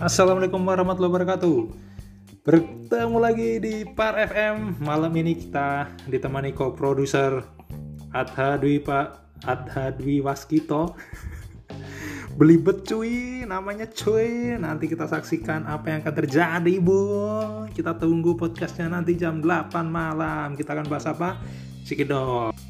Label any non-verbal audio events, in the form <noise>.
Assalamualaikum warahmatullahi wabarakatuh. Bertemu lagi di Par FM Malam ini kita ditemani co-producer Adha Dwi Pak Adha Dwi Waskito. <laughs> Belibet cuy, namanya cuy. Nanti kita saksikan apa yang akan terjadi bu. Kita tunggu podcastnya nanti jam 8 malam. Kita akan bahas apa? Cikidot